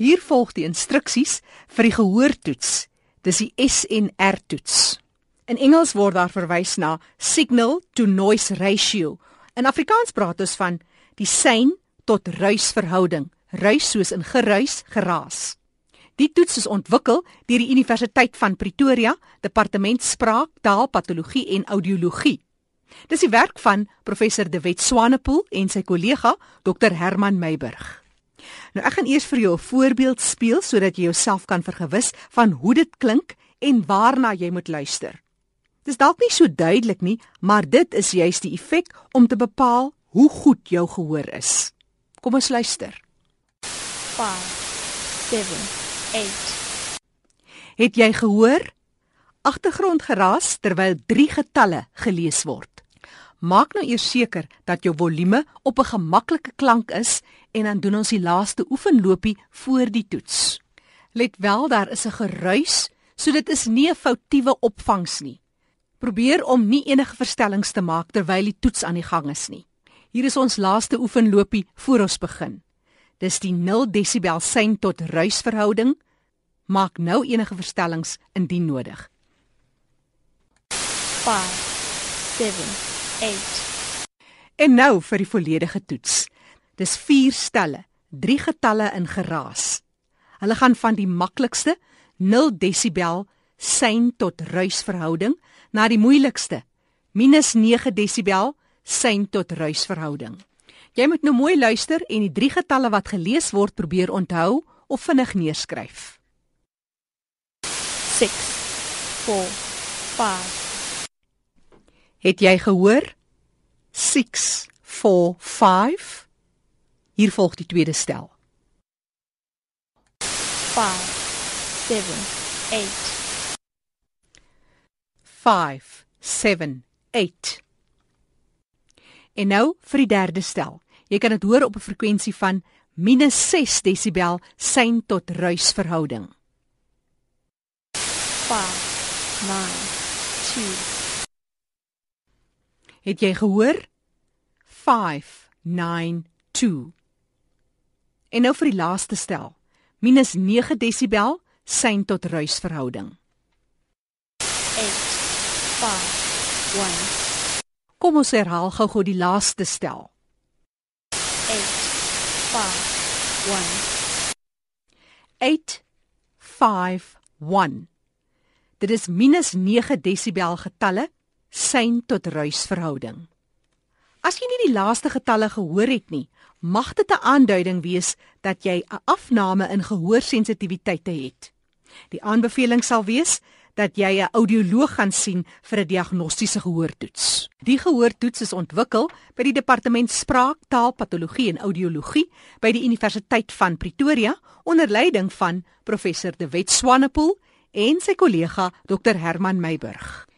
Hier volg die instruksies vir die gehoortoets. Dis die SNR toets. In Engels word daar verwys na signal to noise ratio. In Afrikaans praat ons van die sein tot ruisverhouding. Ruis soos in geruis, geraas. Die toets is ontwikkel deur die Universiteit van Pretoria, Departement Spraak, Taal, Patologie en Audiologie. Dis die werk van professor De Wet Swanepoel en sy kollega Dr Herman Meiburg. Nou ek gaan eers vir jou 'n voorbeeld speel sodat jy jouself kan vergewis van hoe dit klink en waarna jy moet luister. Dis dalk nie so duidelik nie, maar dit is juist die effek om te bepaal hoe goed jou gehoor is. Kom ons luister. 5 7 8 Het jy gehoor? Agtergrondgeraas terwyl drie getalle gelees word. Maak nou eers seker dat jou volume op 'n gemaklike klank is en dan doen ons die laaste oefenlopie voor die toets. Let wel, daar is 'n geruis, so dit is nie 'n foutiewe opvangs nie. Probeer om nie enige verstellings te maak terwyl die toets aan die gang is nie. Hier is ons laaste oefenlopie voor ons begin. Dis die 0 desibel sein tot ruisverhouding. Maak nou enige verstellings indien nodig. 5 7 8. En nou vir die volledige toets. Dis 4 stelle, 3 getalle in geraas. Hulle gaan van die maklikste 0 desibel sein tot ruisverhouding na die moeilikste -9 desibel sein tot ruisverhouding. Jy moet nou mooi luister en die drie getalle wat gelees word probeer onthou of vinnig neerskryf. 6 4 5 Het jy gehoor? 6 4 5 Hier volg die tweede stel. 5 7 8 5 7 8 En nou vir die derde stel. Jy kan dit hoor op 'n frekwensie van -6 desibel sein tot ruisverhouding. 5 9 2 Het jy gehoor? 592. En nou vir die laaste stel. Minus 9 desibel sein tot ruisverhouding. 8 Kom ons herhaal gou-gou die laaste stel. 8 5 1 Dit is minus 9 desibel getalle sein tot ruisverhouding. As jy nie die laaste getalle gehoor het nie, mag dit 'n aanduiding wees dat jy 'n afname in gehoorsensitiwiteite het. Die aanbeveling sal wees dat jy 'n audioloog gaan sien vir 'n diagnostiese gehoortoets. Die gehoortoets is ontwikkel by die Departement Spraak, Taal, Patologie en Audiologie by die Universiteit van Pretoria onder leiding van professor De Wet Swanepoel en sy kollega Dr Herman Meiburg.